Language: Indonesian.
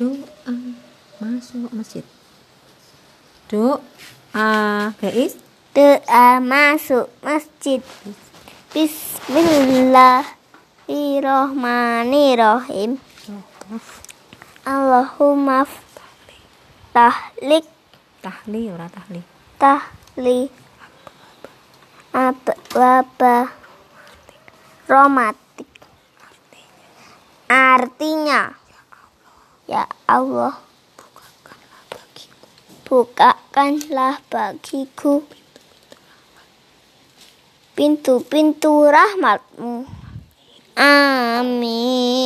doa masuk masjid doa guys Doa masuk masjid. Bismillahirrahmanirrahim. Allahumma tahlik tahli ora tahli tahli abwaba romatik. Artinya, ya Allah, bukakanlah bagiku pintu-pintu rahmatmu. Amin.